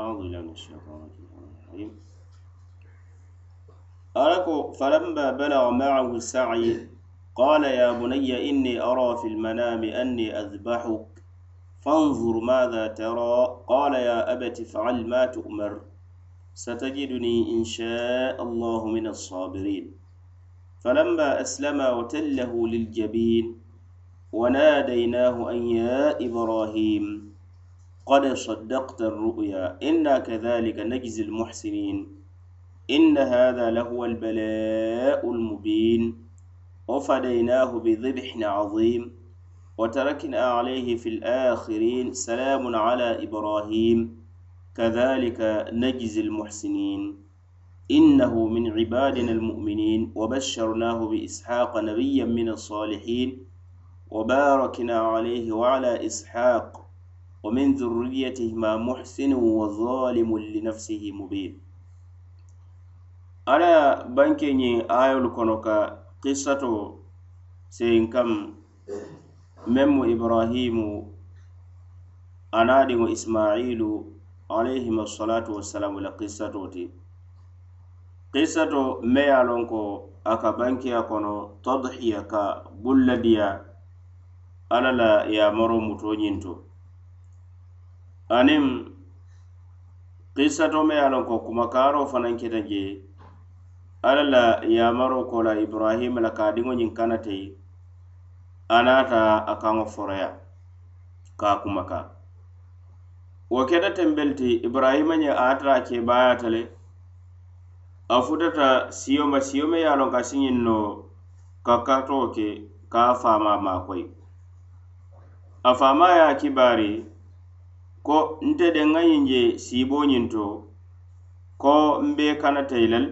أعوذ بالله من الشيطان الرجيم. أركو فلما بلغ معه السعي قال يا بني إني أرى في المنام أني أذبحك فانظر ماذا ترى. قال يا أبت فعل ما تؤمر ستجدني إن شاء الله من الصابرين. فلما أسلم وتله للجبين وناديناه أن يا إبراهيم قد صدقت الرؤيا. إنا كذلك نجزي المحسنين. إن هذا لهو البلاء المبين. وفديناه بذبح عظيم. وتركنا عليه في الآخرين سلام على إبراهيم. كذلك نجزي المحسنين. إنه من عبادنا المؤمنين. وبشرناه بإسحاق نبيا من الصالحين. وباركنا عليه وعلى إسحاق wa min dhurriyyatihi ma muhsinun wa zalimun li nafsihi mubin. Ala ye banke ñiŋ ayolu kono ka kissato seyin kam meŋ mu ibrahimu anaadiŋo ismailu alayhima assalatu wassalamu la kissato ti. Kissato me ye a loŋ ko a ka bankeya kono tadhiya ka bulladiya alla la yamaro muto ñiŋ to anin kisato me ye a ko kumakaro fanaŋ keta je alla la yamaro ko la ibrahima la ka a diŋo ñiŋ kana teyi a kaŋo foroya ka kumaka. Wo keta tembel ti ibrahima ñe a ata a keebaayata le a futata siyo ma siyo me ye a ka siñiŋ no ka katoo ke ka fama faama maakoyi a faama kibari ko nte de deŋayiŋ je siiboñiŋ to ko mbe kana i lel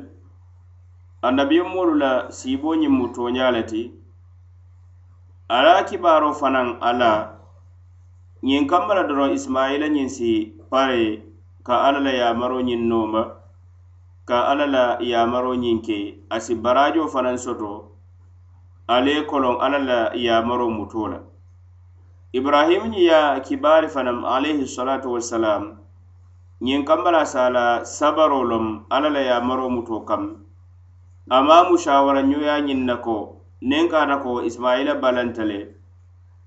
annabiyo moolu la siiboñiŋ mu toña le ti ala kibaro fanaŋ ala ñiŋ kamma la doroŋ isimayila ñiŋ si pare ka alla la yamaro ñiŋ nooma ka alla la yamaro ñiŋ ke a si barajo fanaŋ soto ale ye koloŋ alla la yamaro muto la ibrahim ñiŋ ya kibari fanam alayhi salatu wassalam. Ñiŋ kambala sala sabaro lom alla la yamaro muto kam. Ama mushawara ñoya ñiŋ na ko niŋ kata ko isma'ila balanta le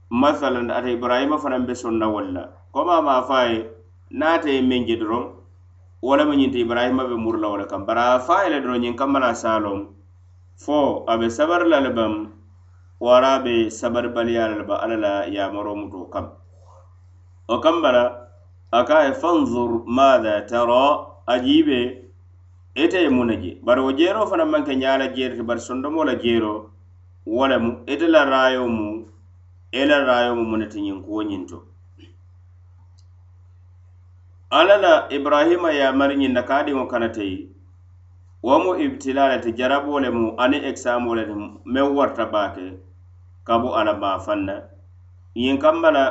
masalan ata ibrahima fanaŋ be sonna walla. Koma ma fa ye naata ye meŋ je doroŋ wo lemu ñiŋ ibrahima be murula wo le kam. Bari a fa ye le doroŋ ñiŋ kambala la se fo a be sabari la le bam wara be sabarbaliyala la ba alla la yamaro muto kam. O kambara a ka ye fanzur matha tara? Ajiibe ite ye mun na je. Bari wo jero fana maŋ ke ñaa la jeeri ti bari sondomo la jero wala mu ite la rayo mu e la rayo mu muneti ñiŋ kuwo ñiŋ to alla la ibrahima yamari ñiŋ na ka a diŋo kana teyi wo mu ibtila le ti jarabo lemu aniŋ ekisamo le ti meŋ warta baake kabo ala baafaŋ na ñiŋ kamma la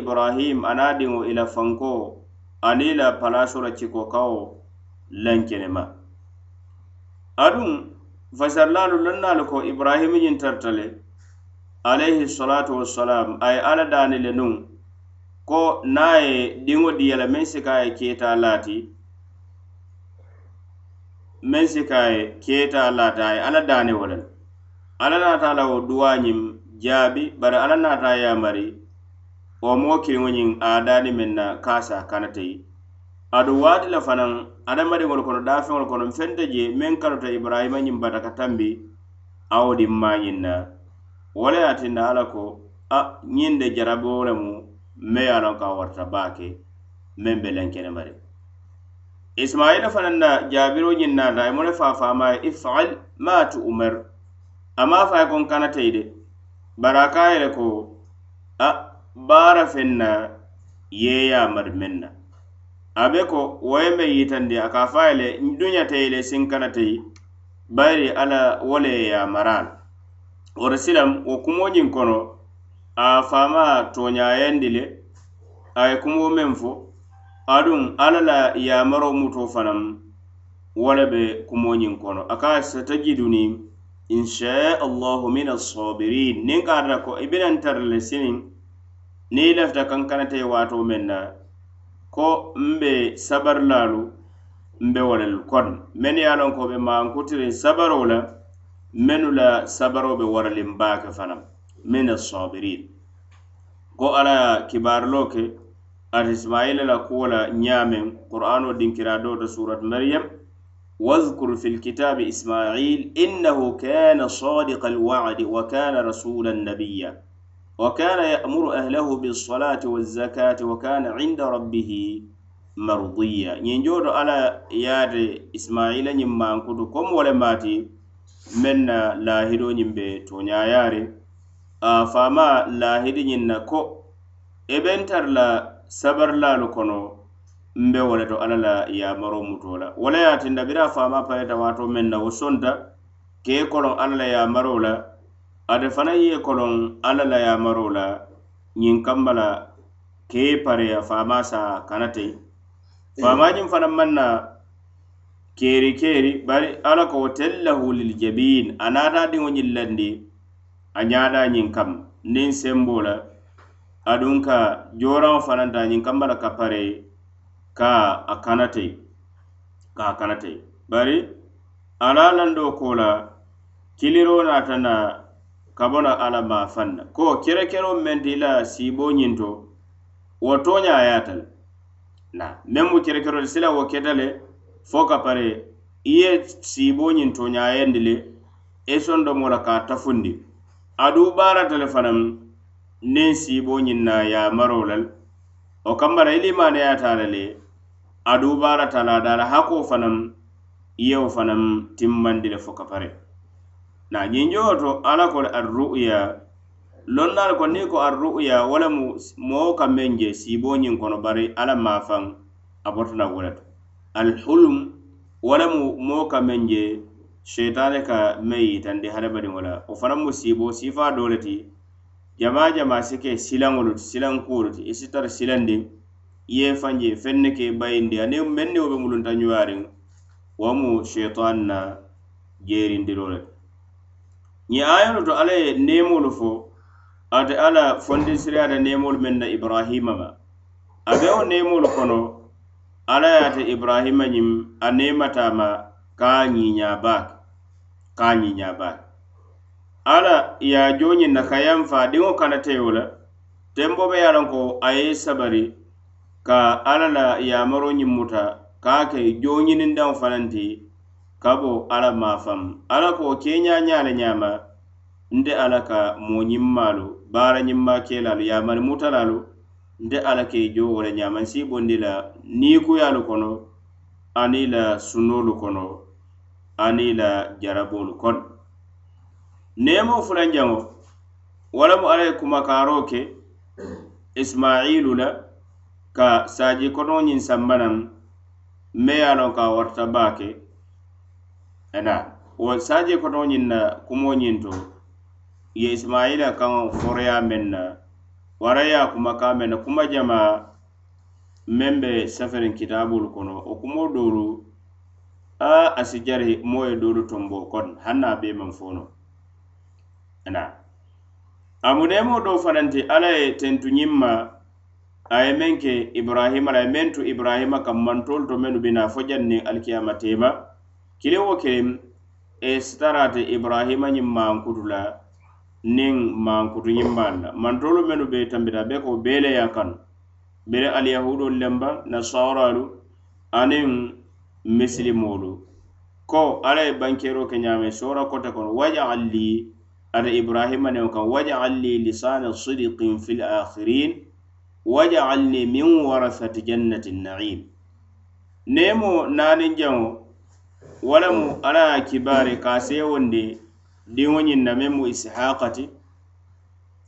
ibrahim aniŋ ila fanko aniŋ i la palaso ciko kawo lankenema adun fasarlalu lannalu ko ibrahim yin tartale alayhi salatu wassalam ay ala dani le nun ko naye a diyala men sikaye keta lati men sikaye keta ye ay ala dani si ala natala wo le la Jaabi bari alla naata yamari wo moo kiliŋo ñiŋ a daani meŋ na kaasa a se aduŋ waati la fanaŋ adamadiŋolu kono daafeŋolu kono feŋ te je meŋ kanuta ibrahima ñiŋ bataka tambi a wo diŋ maañiŋ na. Wo le ye a tinna alla ko a ñiŋ de jaraboo le mu meŋ ye a loŋ ka a warata baake meŋ be lenkene bari. Isimayila fanaŋ na jaabiro ñiŋ naata a ye mu le faafaama ye ifal ma tu umar a maa fa ye kon n kana de. bari a ka yele ko a baara feŋ na yeeya mari meŋ na a be ko wo ye be yitandi a ka fa yele a ye le duñate ye le bayiri ala wo le ye a mara la wori silam wo kumoñiŋ kono a faama toñayandi le a ye kumo meŋ fo aduŋ alla la yamaro muto fanaŋ wo le be kumoñiŋ kono. A ka a sata jiduniŋ inchaa allahu min assabirin nin ka ko e ibinan tarle sinin ni lafta i lafita kankanata ye waatoo na ko mbe sabarilaalu mbe wo kon. Men mennu ye a loŋ ko be maankutiriŋ sabaro la mennu la sabaro be waralin baa ke fanaŋ min assabirin ko ala kibariloo ke ate ismaila la kuwo la ñaameŋ qur'anoo dinkiraa doo to surat maryam واذكر في الكتاب إسماعيل إنه كان صادق الوعد وكان رسولا نبيا وكان يأمر أهله بالصلاة والزكاة وكان عند ربه مرضيا ينجود على ياد إسماعيل نمان كتو كم ولماتي من لاهدو نمبي تونيا ياري فما لاهدو ننكو إبنتر لا سبر لا لكونو mbe wo le to alla la yamaro muto la wo le ye a tinna biriŋ a faamaa payita waatoo meŋ na wo sonta ka i koloŋ alla la yamaro la ate fanaŋ ye koloŋ alla la yamaro la ñiŋ kamba la ka i pareya fama sa kana eh. fama faamaañiŋ fanaŋ maŋ na keri keeri bari alla ko tellahu liljabiin a naata diŋo ñiŋ landi a ñaadaa ñiŋ kam niŋ semboo la aduŋ ka jooraŋo fanaŋ ta ñiŋ kamba la ka pare ka a kana ka a kana bari ala lando ko la kiliro nata na kabona ala ma fanna. Ko kerekero menti la sibo nyinto wo toña ayatal. Na meŋ mu kerekerol sila wo ketale fo ka pare iye sibo nyinto nya toñayandi e sondo mola ka tafundi. Adu bara le nin sibo nyinna ya marolal. O kambara i limaneyata la le aduubala talaadala hako fanam iyewo fanam timmandi le fo kapare. Na jinjowo to ala ko arru'ya lonnal ko ni ko arru'ya wala mu moo ka meŋ je siiboo kono bari ala mafan a botana to. Alhulum wala mu moo ka meŋ je sheitane ka meŋ yitandi hadamadiŋo wala. O fanaŋ mu sibo sifa doo le ti jamaa jamaa si ke silaŋolu ti silaŋ kuolu ti i si ye fanje fenne ke bayindi ane menne wo be mulunta ñuwariŋ wamu sheitan na jeerindiro le ñiŋ ayolu to alla ye neemolu fo ate alla fondisiriyata neemolu meŋ na ibrahima ma. Abe wo neemolu kono alla ye ate ibrahima ñiŋ a neematama ka a ñiiña baake ka a ñiiña baake alla ye a jooñiŋ na ka yaŋ fa diŋo kanateyo la tembo be ye a loŋ ko a ye sabari ka alla la yamaro ñimmuta ka ke joñinindaŋo fananti fanaŋ ti ka bo alla maafaŋ alla ko keña ñale ñama ñaama nte alla ka moñimmalu baara ñimma kelalu yamari mutalalu nte alla ke joo wo le ñaama bondi la nikuyalu kono ani la sunolu kono ani la jarabolu kono nemo fulanjaŋo wala mu alla ye kumakaro ke ismailu la ka saji kotoñiŋ sanba sambanan me ye a loŋ ko a baake. Ana wo saji kono kotoñiŋ na kumo kumoñiŋ to ye ismaila kaŋo foroya meŋ na wara ye a kumakaŋ meŋ na kuma jama meŋ be saferiŋ kitaabolu kono wo kumo doolu a a si jari moo ye doolu tombo kono haŋ na a bee maŋ fono. Ana a muneemo doo fanaŋ ti alla ye tentu ñiŋ ma a ye meŋ ke ibrahima la a ye meŋ tu ibrahima kammantolu to mennu bina fo jaŋ niŋ alikiyama teema kiliŋ wo kiliŋ e sitarate ibrahima ñiŋ mankutu la niŋ maankutu ñimmaalu la mantolu mennu be tambita be ko bee le ye kanu bere aliyahudolu lemba nasaralu aniŋ misilimolu ko alla ye bankero ke ñaame sora kote kono wajaal li ate ibrahima neŋo kaŋ wajaal li lisana sidikin fil akhirin. waj'alni min warasati jannati na'im. Nemo nanin jango wo lemu alla ye ka a seewondi diŋo na memu ishaqati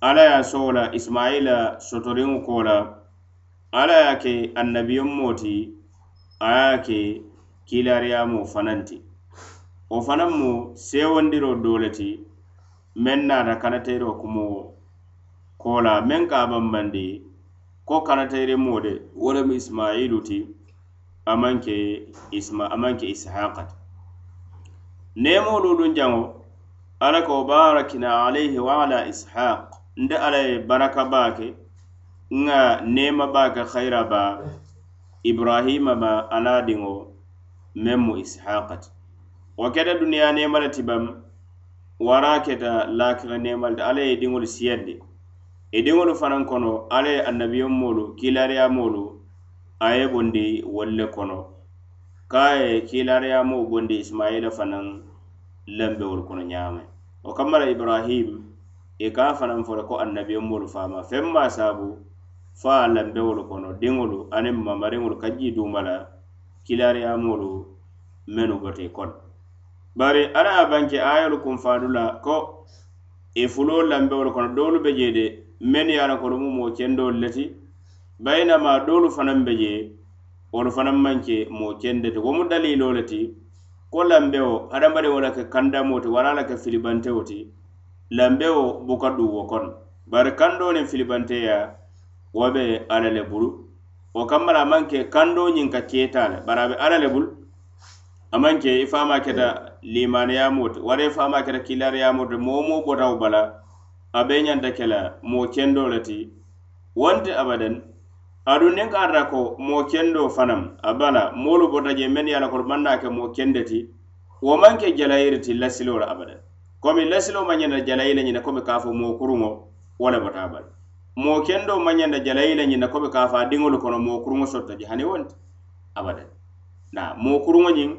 ala ya sola isma'ila sotorin kola ala ya ke annabiyon moti aya ke kiilaariyamo fanaŋ fananti. O fanan mu seewondiro doo le ti meŋ naata kanateero kumo kola men ka a ko kanatayire mo de wolemu ismailu ti amanke isma amanke ishaqat ke ishaqa jango ala ko barakina alayhi wa ala ishaq nde ala ye baraka bake nga nema bake baa ba ibrahima ma ala diŋo meŋ mu ishaqa ti. Wo keta duniya neema le ti bam wara keta laakira neema le ti alla ye diŋolu siyandi E i diŋolu fanaŋ kono alla ye annabiyomoolu kiilaariyamoolu a ye bondi wolu le kono. Ka a ye kiilaariyamoo bondi isimayila fanaŋ lembewolu kono ñaama wo kamma la ibrahim i ka fanaŋ fo le ko annabiyomoolu faama feŋ maa saabu fo a lambewolu kono diŋolu aniŋ mamariŋolu ka jii duuma la kiilaariyamoolu mennu bote kono bari alla ye a banke ayolu kunfaadu la ko e i fuloo lambewolu kono doolu be jee de men ye a la kodomu moo kendoolu le ti bayinama doolu fanaŋ be je wolu fanaŋ maŋ ke moo kende ti wo mu daliloo le ti ko lambewo hadamadiŋo la ke kandamoo ti wara la ke filibantewo ti lambewo buka duŋ wo kono bari kandoo niŋ filibanteya wo be alla le bulu. Wo kamma la a maŋ ke kandoo ñiŋ ka keetaa le bari a be alla le bulu a maŋ ke i faamaa keta limaaniyamoo ti wara i faamaa keta kilariyamoo ti moo moo botawo bala a be ñanta ke la moo kendo le ti wonte abadan aduŋ niŋ ka ata ko moo kendo fanaŋ a bala moolu bota je mennu ye a la koto maŋ naa ke moo kende ti wo maŋ ke jalayiri ti lasiloo la abadan. Komi lasiloo maŋ ñanta jalayi le ñina komi ka fo moo kuruŋo wo le bota a bala moo kendo maŋ ñanta jalayi le ñina komi ka fo a diŋolu kono moo kuruŋo sotta je hani wonte abadan. Na moo kuruŋo ñiŋ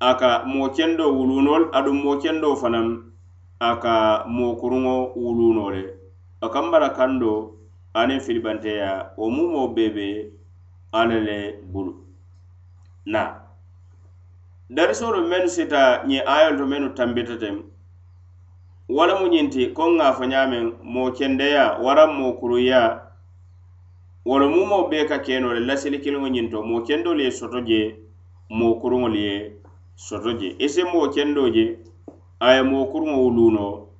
a ka moo kendo wuluunol aduŋ moo kendo fanaŋ a ka mookuruŋo wuluno le a kambara kando aniŋ filibanteya wo mumo bee be alla le bulu. Na darisolu mennu sita ñiŋ ayolu to mennu tambita teŋ wala mu ñinti koŋ ŋa fo ñaameŋ moo kendeya waraŋ moo kuruya wala mumoo bee ka keno le lasili kiliŋo ñinto moo kendolu ye soto je moo kuruŋolu ye soto je. I moo kendo je a ye moo kurumo wuluu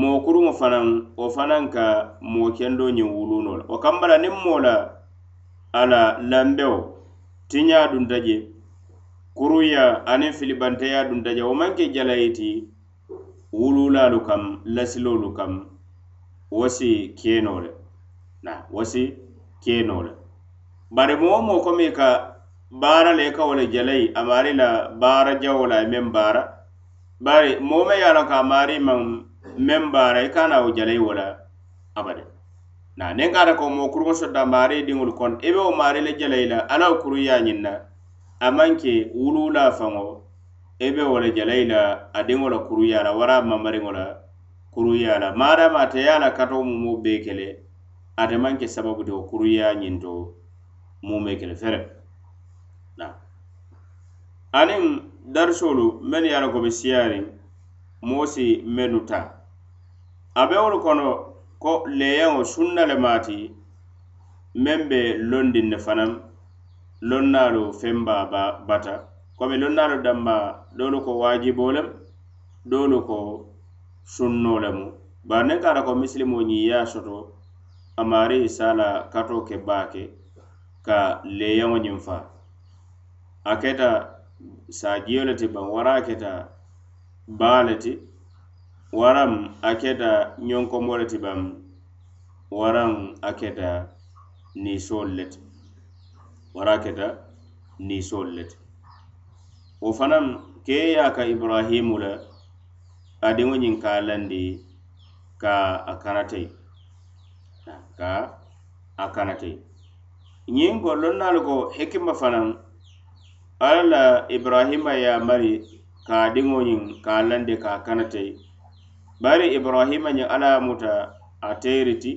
moo kurumo fanaŋ wo fanaŋ ka moo kendo ñiŋ wuluno la. Wo kambala niŋ moo la a la lanbewo tiñaa dunta je kuruya aniŋ filibanteya dunta je wo maŋ ke jalayi ti wululaalu kam lasiloolu kam wo si keenoo le na wo si keenoo le bari moo moo komi ka baara le i ka wo le jalayi amaari la baara jawo la a e meŋ baara bari moo me ye a loŋ ka a maari maŋ meŋ baara i ka naa wo jalai wo la abada. Na niŋ ka ata ko moo kuruŋo sotta maari diŋolu kono i be wo maari le jalai la ala wo kuru ye a ñiŋ na a maŋ ke wuluulaa faŋo i be wo le jalai la a diŋo la kuruyaa la wara a mamariŋo la kuruyaa la. Maadama ate ye a la kato mu moo bee kele ate maŋ ke sababu ti wo kuruyaa ñiŋ to muu mee kele fere na. Aniŋ darisolu mennu ye a loŋ ko be siyaariŋ moo si mennu taa a be wolu kono ko leeyaŋo sunna le maati meŋ be londiŋ ne fanaŋ lonnaalu femba bata. Komi lonnaalu danma doolu ko waajiboo lem doolu ko sunnoo lemu bari niŋ ka a ko misilimoo ñiŋ ye a soto a maari saala katoo ke baake ka leeyaŋo ñiŋ faa. A keta saajiyo le ti baŋ wara a keta baa le ti waraŋ a keta ñonkomo le ti baŋ waraŋ a keta niisoolu le ti wara a keta niisoolu le ti wo fanaŋ kee ye a ka ibrahimu le adiŋo ñiŋ ka a landi ka a kanatei ka a kanatei ñiŋ ko lonnaalu ko hikima fanaŋ alla la ibrahima ye a mari ka a diŋo ñiŋ ka a landi ka a kanatei bari ibrahima ñiŋ alla ye muta a teyiri ti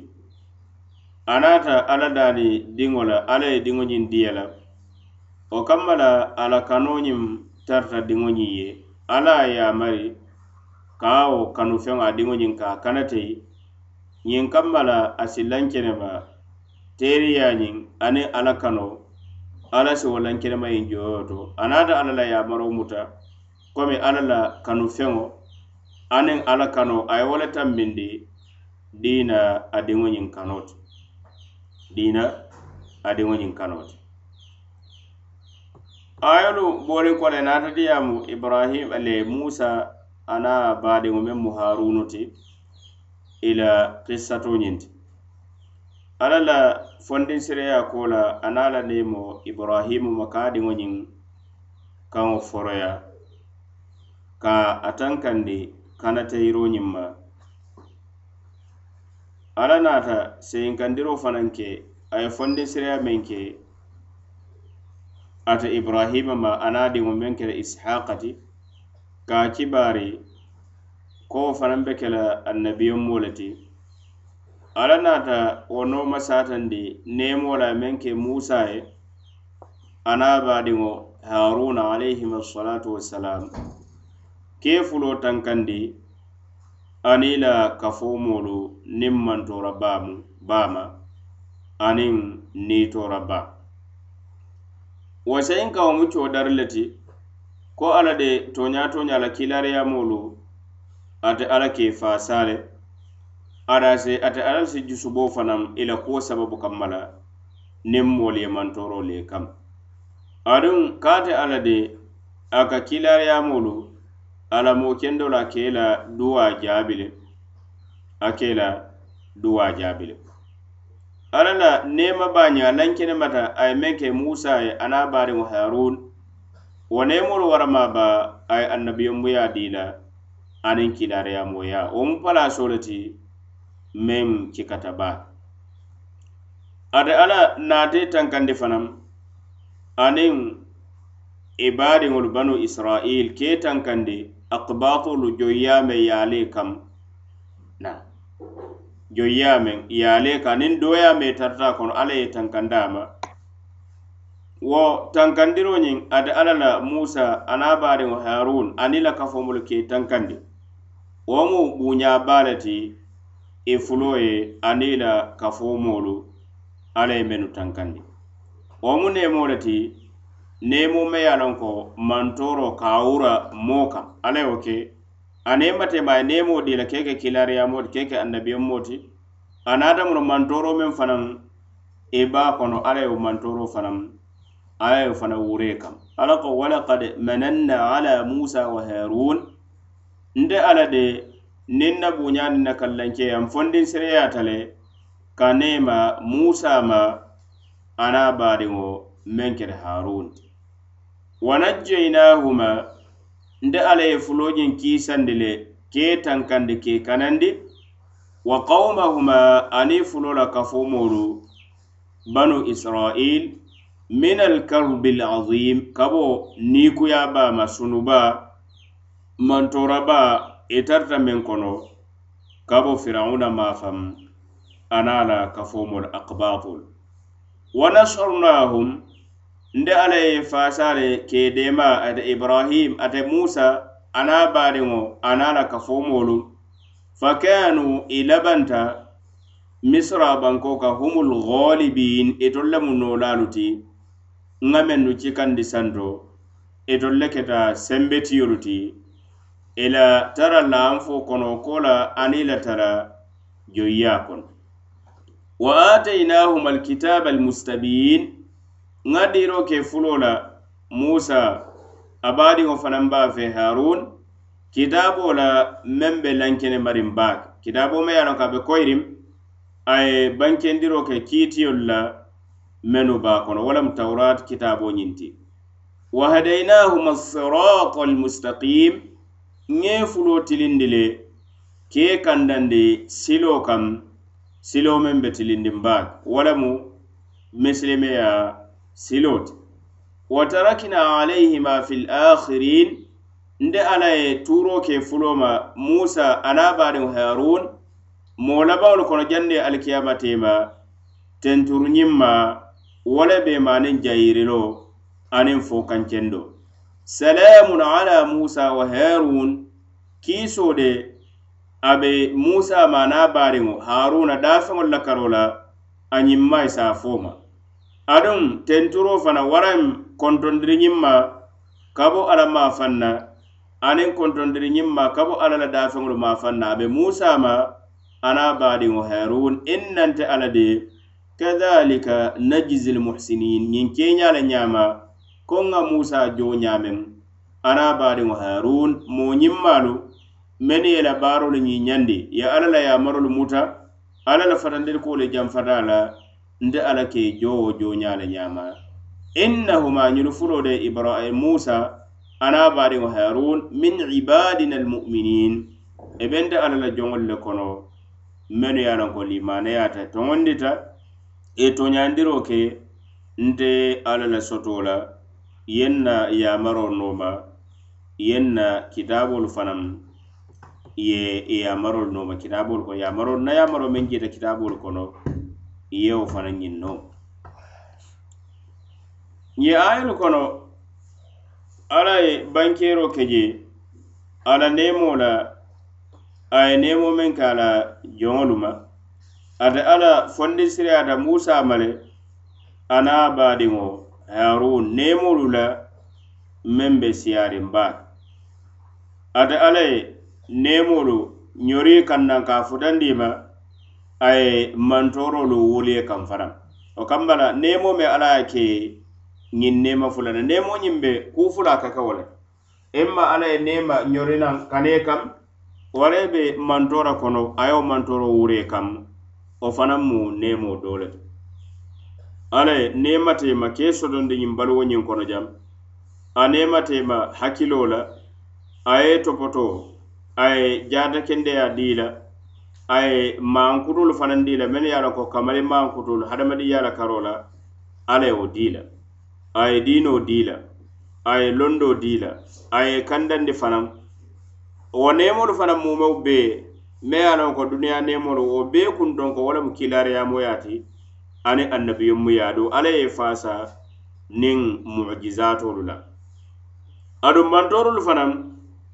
a naata alla daani diŋo la alla ye diŋo ñiŋ diya la wo kamma la a la kanoo ñiŋ tarata diŋo ñiŋ ye. Alla ye a mari ka a wo kanu feŋo a diŋo ñiŋ ka a kanatei ñiŋ kamma la a sillaŋ kenema teeriya ñiŋ aniŋ alla kanoo ala si wo lankelema ye joyo to. Anaata alla la yamaro muta komi alla la kanu feŋo aniŋ alla kano a ye wo le tambindi diina a diŋo ñiŋ kano ti. Diina a diŋo ñiŋ kano ti. Ayolu booriŋ kole naata diyamu ibrahim le musa ana baadiŋo meŋ mu harunu ti ila kissato ñiŋ ti. alla la fondinsireya ko la a niŋ a la neemo ibarahimu maka ñiŋ kaŋo foroya ka a tankandi kanata yiroo ñiŋ ma alla naata seyinkandiroo fanaŋ ke a ye fondinsireya meŋ ke ate ibrahima ma a niŋ a diŋo meŋ kela ishaqa ti ka a kibaari kowo fanaŋ be ke la annabiyoŋ le ti ala naata wo nooma saatandi neemo la meŋ ke musa ye ana baadiŋo haruna alayhim assalatu wassalam. Ke fulo tankandi ani la kafomoolu niŋ mantora baamu baama aniŋ niitora ba. Wasayin kawo mu coo dari le ti ko ala de toña toña la kilariyamoolu ate ala ke faasaa le arase ate alla si jusuboo fanaŋ i la kuwo sababu kamma la niŋ moolu ye mantoro le kam. Aduŋ kaate alla de a ka kilariyamolu a mo kendo la ke la duwa jaabi le a ke la duwa jaabi le alla la nema baña lankene mata a ye meŋ ke musa ye ana a baariŋo harun wo nemolu warama ba a ye annabiyonbuya di la aniŋ kilariyamoya wo mu palaso le ti meŋ cikata baa ate alla naate tankandi fanaŋ aniŋ ibadiŋolu banu israil ke tankandi akbatolu joyyame yaale kam. Na joyyame yaale ka aniŋ doyame tarata kono alla ye tankanda ma wo tankandiro ñiŋ ate alla la musa ana bariŋo harun ani la kafomolu ke tankandi wo mu buña le ti E i fuloo ye ani la kafoo moolu alla ye mennu tankandi. Wo mu neemoo le ti neemoo me ye a loŋ ko mantoro ka wura moo kaŋ. Alla ye wo ke aniŋ matema a ye neemoo di la keke kilariyamo ti keke ke ti a naata mu no meŋ fanaŋ i be a kono alla ye wo mantooroo fanaŋ alla ye wo fanaŋ wuree kaŋ. Alla ko walakad mananna ala musa wa harun nte alla de niŋ na buuñaaniŋ na kallankeyaaŋ fondin seneyaata le ka neema musa ma ana baadiŋo meŋ keta harun. Ti wa najjaynahuma nte alla ye fuloñiŋ kiisandi le kee tankandi kee kanandi wa qawmahuma ani fulo la kafomoolu banu israil min alkarbi alazim kabo bo ma sunuba mantoraba E itarta tarita meŋ kono ka bo firawuna maafaŋ ana la kafomolu akbatol wa nasarnahum nde alla ye fasale ke dema ate ibrahim ate musa ana baariŋo ana la kafomolu fa kanu i labanta misra banko ka humul ghalibin itol e lemu nolalu ti ŋa mennu cikandi santo e itol le keta sembetiyolu ti. ila tara laanfo kono ko la aniŋ la tara joyya kono wa atainahum alkitaba almustabin ŋa diro ke fulo la musa abaadiŋo fanaŋ ba fe harun kitaabo la meŋ be lankene marin baake. Kitaabo ma ye a ka be koyirim a ye bankendiro ke kiitiyolu la mennu baa kono walam taurat kitaabo ñinti wa hadainahuma sirata almustaqim ŋe fuloo tilindi le ke kandandi siloo kam siloo meŋ be tilindin baak wo lemu misilimeya siloo ti wa tarakina alayhima fi lakhirin nde ala ye tuuroo ke fuloo ma musa aniŋ baariŋ harun moo labaŋolu kono jande alikiyamatema tenturuñiŋ ma wo le be maaniŋ jayiriloo aniŋ fo kancendo. salamun ala musa wa harun. Kiso de abe musa ma na baariŋo haruna daafeŋol la karola a ñimma i se aduŋ tenturo fana waraŋ kontondiri ñimma kabo ka bo alla maafaŋ na aniŋ kontondiri ñimma kabo ka alla la dafeŋolu maafaŋ na a musa ma ana na baadiŋo harun innante alla de. Kadhalika najizi lmuhsinin ñiŋ keeñaa le ñaama ko ŋa musa jo ñaameŋ ana baadiŋo harun mo ñimmalu meni ye la baarolu ñiiñandi ye alla la yamarolu muta. Alla la fatandiri kuwo le janfata la nte ala ke jo wo ñama innahuma ñunu fulo de ibrahim musa. Ana baadiŋo harun min ibadina almuminin e bente ala la joŋolu le kono. Menu ye a lanko limaneyata toŋondita e toñandiro ke nte ala la soto la yenna yamaroo nooma yeŋ kitaabolu fanaŋ ye yamarolu nooma. Kitaabolu kono yamarolu na yamaroo meŋ jeta kitaabolu kono yewo fanaŋ ñiŋ noo ye ayolu kono ala ye bankeeroo ke je ala neemoo la a ye neemoo meŋ ka a la joŋolu ma ate ala fondisiriyaata muusaa ma le a baadiŋo haruun nemolu la meŋ be siyarin baake ate alla ye nemolu ñori kannaŋ ka a futandi ma a ye mantorolu wolu kaŋ fanaŋ o kamba la nemo me alla ye ke ñiŋ nema fula le neemo ñiŋ be kuu fula ka ke wo le imma alla ye nema ñorinaŋ kane kaŋ wara be mantora kono a ye wo mantoro wuriye kaŋ o fanaŋ mu nemo doo le to alla ye nematema ke sodondi ñiŋ baluwo ñiŋ kono jam. A nematema hakkilo la a ye topoto a ye jaata kendeya dii la a ye mankutulu fanaŋ di la mennu ye a loŋ ko kamali mankutulu hadamadiŋ ye a la karo la alla ye wo di la a ye diino di la a ye londo di la a ye kandandi fanaŋ wo nemolu fanaŋ mumeo bee me ye a loŋ ko duniya nemolu wo bee kuntoŋ ko wo lemu kiilaariyamoo ti ani annabiyonmu ye alla ye faasa niŋ mujizatolu la. Aduŋ mantorolu fanaŋ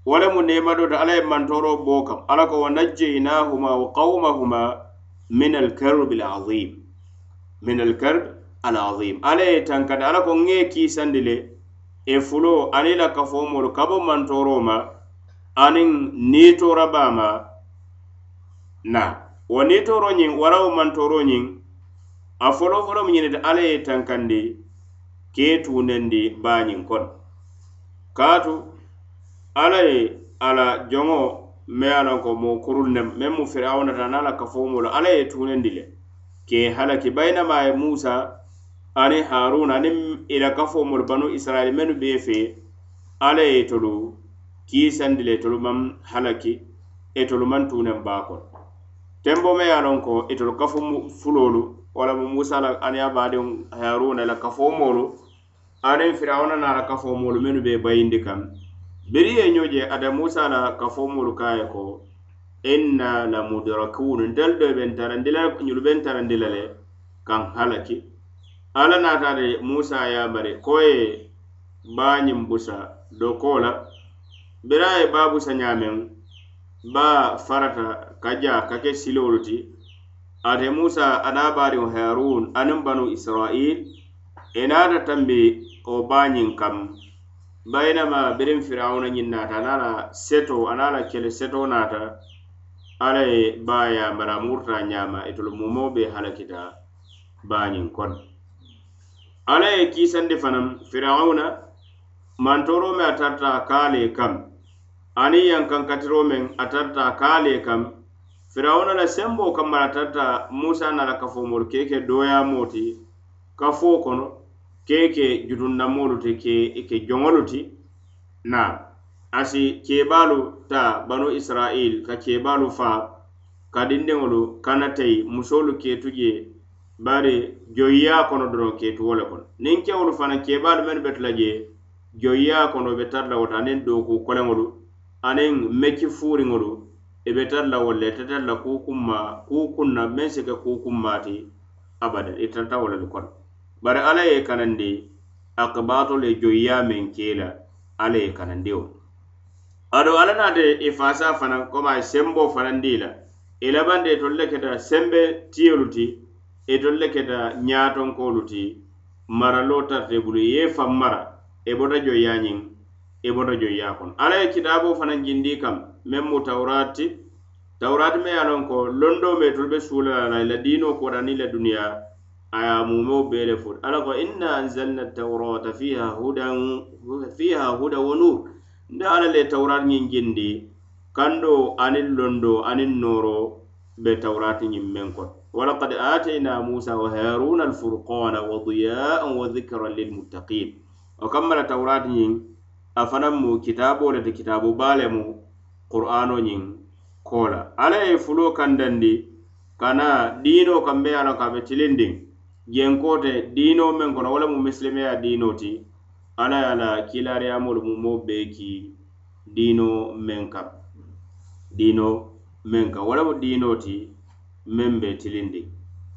wo le mu neema do alla ye mantoro bo kam. Alla ko wa najjaynahuma wa qawmahuma min alkarbi alazim min alkarb alazim. Alla ye tankata alla ko ŋe kiisandi le e fulo ani la kafomolu ka bo mantoro ma aniŋ niitorabaa ma na. Wo niitoro ñiŋ warawo mantoro ñiŋ a foloo foloo mu ñinita alla ye tankandi ke tunendi baañiŋ kono kaatu alla ye ala joŋo me ye a loŋ ko moo kurul ne meŋ mu firawunata aniŋ la kafoomo alla ye tunendi le. Ke halaki bayinama ye musa ani haruna aniŋ ila la banu israili mennu bee fe alla ye tolu kiisandi le tolu maŋ halaki etolu maŋ tunen baa kono tembo me ye a loŋ ko e itolu kafo fuloolu wala mu musa la aniŋ baadiŋ haruna la kafo moolu aniŋ firawuna na la kafo moolu mennu be bayindi kaŋ biri ye ñoo je ada musa la kafo moolu ka ye ko inna la mudrakunu ntelu e do be ntarandi la ñulu be ntarandi la le kaŋ halaki. Alla naata de musa ye bari ko ye baañiŋ busa doko la? Bira ye baa busa ñaameŋ baa farata ka jaa ka ke siloolu ti ate musa ana bariŋo harun aniŋ banu israil i naata tambi wo baañiŋ kam. Bayinama biriŋ firawuna ñiŋ naata ana la seto ana la kele seto naata alla ye baa yamara murta ñaama itolu mumo be halakita baañiŋ kono alla ye kiisandi fanaŋ firawuna mantoro me a tarta kaale kam. Aniŋ yankankatiro meŋ a tarta kaale kam. firawuna la sembo kammala tarta musa na la kafomolu keke doyamoo ti kafoo kono keke jutundamolu ti ke ke joŋolu ti na asi kebalu ta banu israil ka kebalu fa ka dindiŋolu kana tei musolu ketu je bari joyiya kono doron ketu wo le kono. Niŋ kewolu fana kebalu mennu betula je joyiya kono be tara la woto aniŋ doku koleŋolu aniŋ meki furiŋolu i be tara la walla ite tara la kukunma kukunna meŋ si ke kuukunma ti i tarata wo le kono bari alla ye kanandi akibato le joyiya meŋ ke la alla ye kanandi wo ado alla naate i fasa fanaŋ komi a sembo fanandi la. I labanta itolu e le keta sembe tiyolu ti e itolu le keta ñaatonkolu ti maralo tarata i bulu i ye fan mara i bota e joyiya ñiŋ i bota joyiya kono alla ye kitaaboo fanaŋ jindi kam meŋ mu tawrati. Tawrati me ye lon ko londo me tolu be suula la la diino koota niŋ la duniya a ye mumeo bee le futa alla ko inna anzalna tawrata fiha hudan fiha huda wa nur. Nde alla le tawrati ñiŋ jindi kando aniŋ londo aniŋ nooro be tawrati ñiŋ meŋ kono walaqad atayna musa wa haruna alfurqana wa diyaan wa dhikran lilmuttaqin o kamma la tawrati ñiŋ a fanaŋ mu kitaaboo le ti kitaabo baa mu qur'ano ñiŋ kola. Alla ye fulo kandandi kana diinoo kambe ye a loŋ ko a be tilindiŋ jenkoo te meŋ kono wo lemu misilimeya diino ti alla ye a la kiilaariyamolu mu moo bee ki diino meŋ kaŋ diino meŋ kaŋ wo lemu diino ti meŋ be tilindiŋ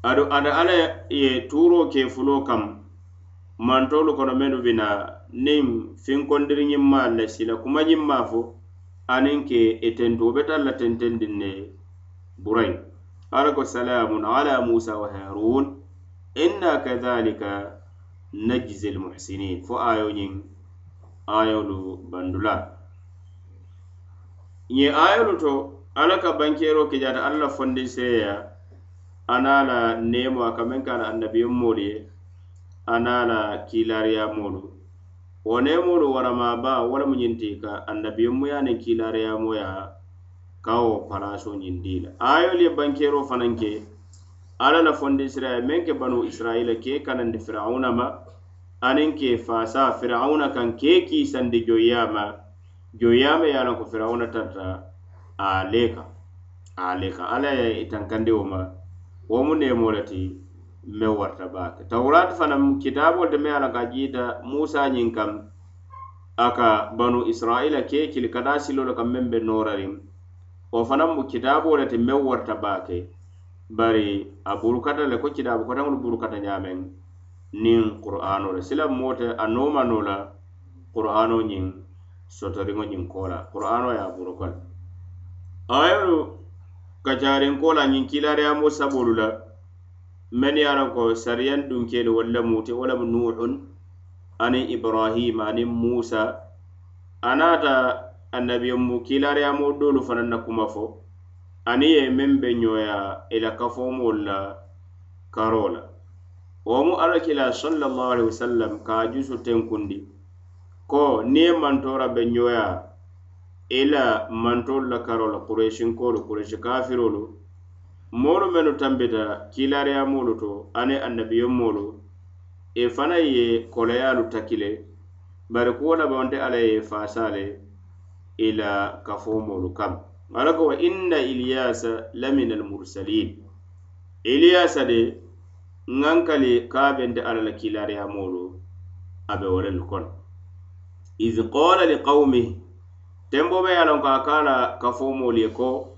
ado ada alla ye tuuroo ke fulo kaŋ mantolu kono mennu bi na niŋ finkondiri ñiŋ maalu sila kuma ñiŋ fo aniŋ ke etentu be tara la tentendiŋ ne burayi alla ko salamun ala musa wa harun. Inna kadhalika najzi almuhsinin fo ayo ñiŋ ayolu bandula. Ñe ayolu to alla ka bankero ke jata alla la fondin seya ana la nemo a ka meŋ ka la annabiyommolu ye ana la wo nemolu warama baa wo lemu ñinti ka annabiyomu ye kilariyamoya kawo palaso ka wo ñindi la. Ayolu ye bankero fanaŋ ke alla la fondi sira ye meŋ ke banu israila ke kanandi firauna ma aniŋ ke fasa firauna kaŋ ke kiisandi joyyaama joyyaama ye a loŋ ko firauna tarta a lee kaŋ a lee alla ye itankandi wo ma wo mu nemo le ti me warta baake. Tawrat fanaŋ kitaabolu de meŋ a la ka jiita musa ñiŋ kaŋ a ka banu israila kee kili ka daa siloo le kaŋ meŋ be noorariŋ wo fanaŋ mu kitaaboo le ti meŋ warta baake bari a burukata le ko kitaabu kotaŋolu burukata ñaameŋ niŋ qur'ano le silaŋ moo te a noomanoo la qur'ano ñiŋ sotoriŋo ñiŋ koo la qur'ano ye a buruka le ayolu kacarinko la ñiŋ kiilaariyamoo sabolu la men ye a loŋ ko sariyaŋ dunkeelu walla le wo lemu nuhun aniŋ ibrahima aniŋ musa a naata annabiyo mu kiilaariyamoo doolu fanaŋ na kuma fo aniŋ ye meŋ be ñoya i e la kafomolu la karo la wo mu alakila sallallahu alaihi wasallam ka a jusu tenkundi ko niŋ ye mantora be ñoya i e la mantolu la karo la kuresinkolu kuresi kafirolu moolu mennu tambita kiilaariyamoolu to aniŋ annabiyonmoolu i e fanaŋ ye koleyaalu takile bari kuwo labawonte alla ye faasaa le i la kafomoolu kam. Ala ko wa inna iliyasa la min almursalin iliyasa de ŋankali kaabente alla la kiilaariyamoolu a be wo lelu kono iz qala liqawmih tembo be ye a loŋ ko a ka la kafomoolu ye ko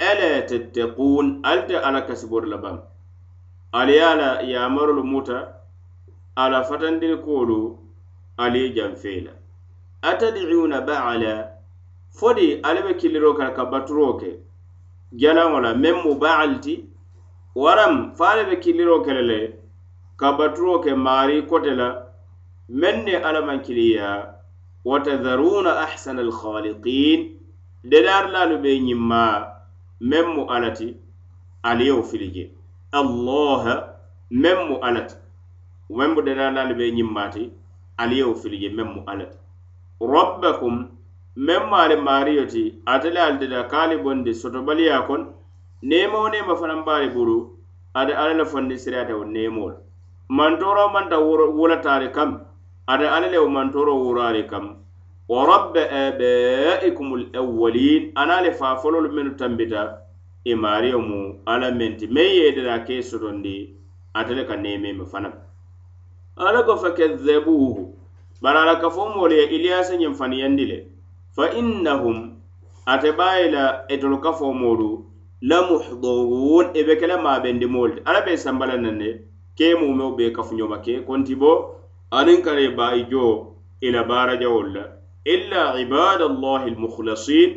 ala tattaqun ali ala kasibor labam. Ali ye a muta ala fatandiri kolu ali janfela atad'una baala fodi de be kiliro kara ka baturo ke janaŋo la meŋ mu baal waram fo be kiliro kele le ka baturo ke maari kote la meŋ ne alla maŋ kiliya wa tadharuna ahsana alkhaliqin dedaarilaalu be ñimmaa meŋ mu alati ali ye wo fili je allaha meŋ mu alati. Meŋ mu dananaali be ñimmaati ali ye wo fili je meŋ mu alati. Rabbakum meŋ mu ali maariyo ti ate le ali dada kaali bondi sotobaliya kon neema wo neema fanaŋ baali buru ate ala le fondi siriyata wo neemoo la mantoro manta wulataari kam ate ala le wo mantoro wuraari kam. wa rabba abaikum al awwalin ana le fa fololu mennu tambita e imariyo mu ala menti meŋ ye dira ke sotondi ate le ka neememe fanaŋ ala ko fa kadzabuhu bari ala kafo moolu ye iliyasa ñiŋ faniyandi le. Fa innahum ate baayi la etolu kafo moolu la muhdurun e be kele maabendi moolu ti ala be sambala naŋ ne ke mumeo be kafuñoma ke konti bo aniŋ kara i baa i joo i la la. illa ibadallahi almukhlasin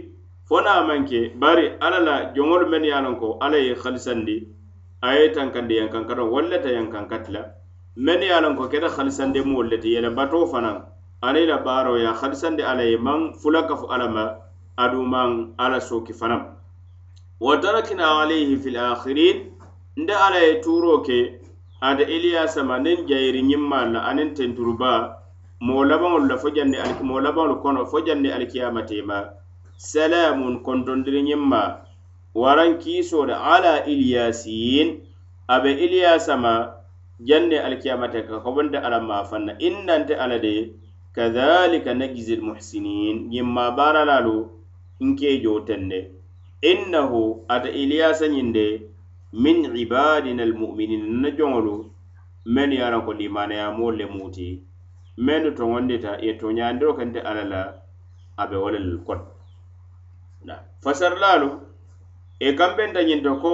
fona manke bari alla la joŋolu men ye a ko alla ye halisandi a ye tankandi yankankataŋ walla ta yankankatila men ye a ko keta halisande moolu le ti yele bato fanaŋ alla la baaro ya halisandi alla ye maŋ fula kafu alla ma aduŋ maŋ alla sooki fanaŋ wa tarakna alayhi fi lakhirin nde alla ye tuuro ke ate iliyasama niŋ jayiri ñiŋ la aniŋ tenturuba moo labaŋolu la fo jandi ali moo labaŋolu kono fo jandi alikiyamatema salamun kontondiri ñiŋ ma waraŋ kiisoolu ala iliyasin abe iliyasama jande alkiyamate ka kobonte ala mafanna innante ala de kadhalika najzi lmuhsinin ñiŋ ma baaralalu nke jo innahu ata iliyasa ñiŋ de min ibadina almuminina na joŋolu men ye a lanko limanayamoolu le muuti. mennu toŋondita ye toñandiro kente ala la abe be wo le kono fasarilaalu e, e kambenta ñinto ko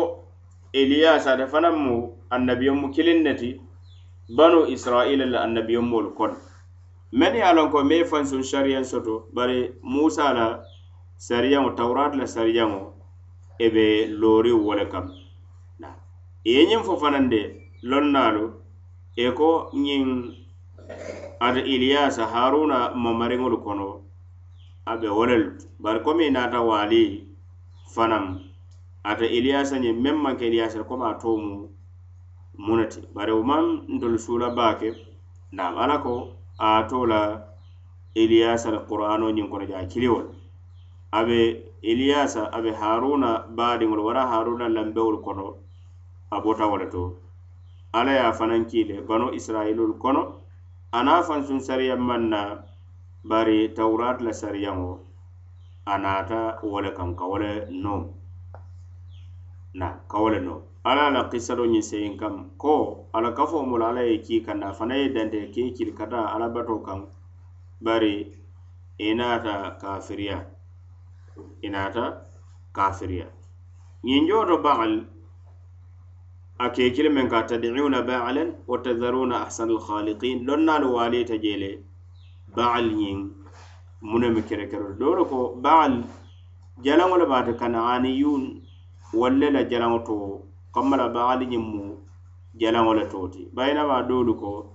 eliyasa ate fanaŋ mu annabiyon mu kilin ne ti banu israila la annabiyon molu kono men ye a loŋ ko me fansun sariyan soto bari musa la sariyaŋo tawrat la sariyaŋo e be looriŋ wo le kam. I ye ñiŋ fo fanaŋ de lonnaalu e ko ñiŋ ate iliyasa haruna mamariŋolu kono a be wo lelu bari komi naata waali fanaŋ ate iliyasa ñiŋ meŋ maŋ ke iliyasa komi a to mu muŋ ti bari wo maŋ ntolu suula baa ke naam ala ko a to la iliyasa la qur'ano ñiŋ kono je a kiliwo a be iliyasa a be haruna baadiŋolu wara haruna lambewolu kono a bota wo le to. Ala ye a fanaŋ kiile bano israilolu kono a niŋ a fansuŋ sariyaŋ maŋ naa bari tawuraati la sariyaŋo a naata wo le kaŋ ka wo le nooma na ka wo le nooma ala la kisado ñiŋ seyiŋ kam. Ko ala kafo mu la ala ye kii kaŋ na a fanaŋ ye dante kii kili kata ala batoo kaŋ bari i naata kafiriya. I naata kafiriya. Ñiŋ jooto baŋal ake kili men ka tadiuna ba'alan wa tadharuna ahsana alkhaliqin don nalu wali ta jele ba'al yin munami kere kero doro ko ba'al jalaŋo le baata kanaaniyun walle la jalaŋo to kamma la ba'al yin mu jalaŋo le toti. Bayina ba dolu ko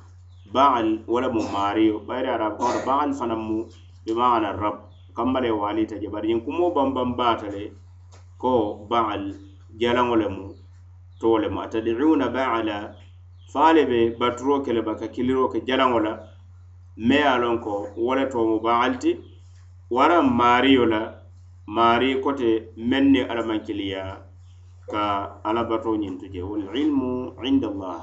ba'al wala mu mario bayri arab ko ba'al fana mu bi ma'ana rabb kamma le wali ta je. Bari yin kumo bambam baata le ko ba'al jalaŋo le mu to le mu atadiuna baala faale be baturo kele baka kiliro ke jalaŋo la me ye a loŋ ko wole to mu baalti waraŋ maariyo la maari kote meŋ ni alamankiliya ka alabato ñintu je walilmu inda allah.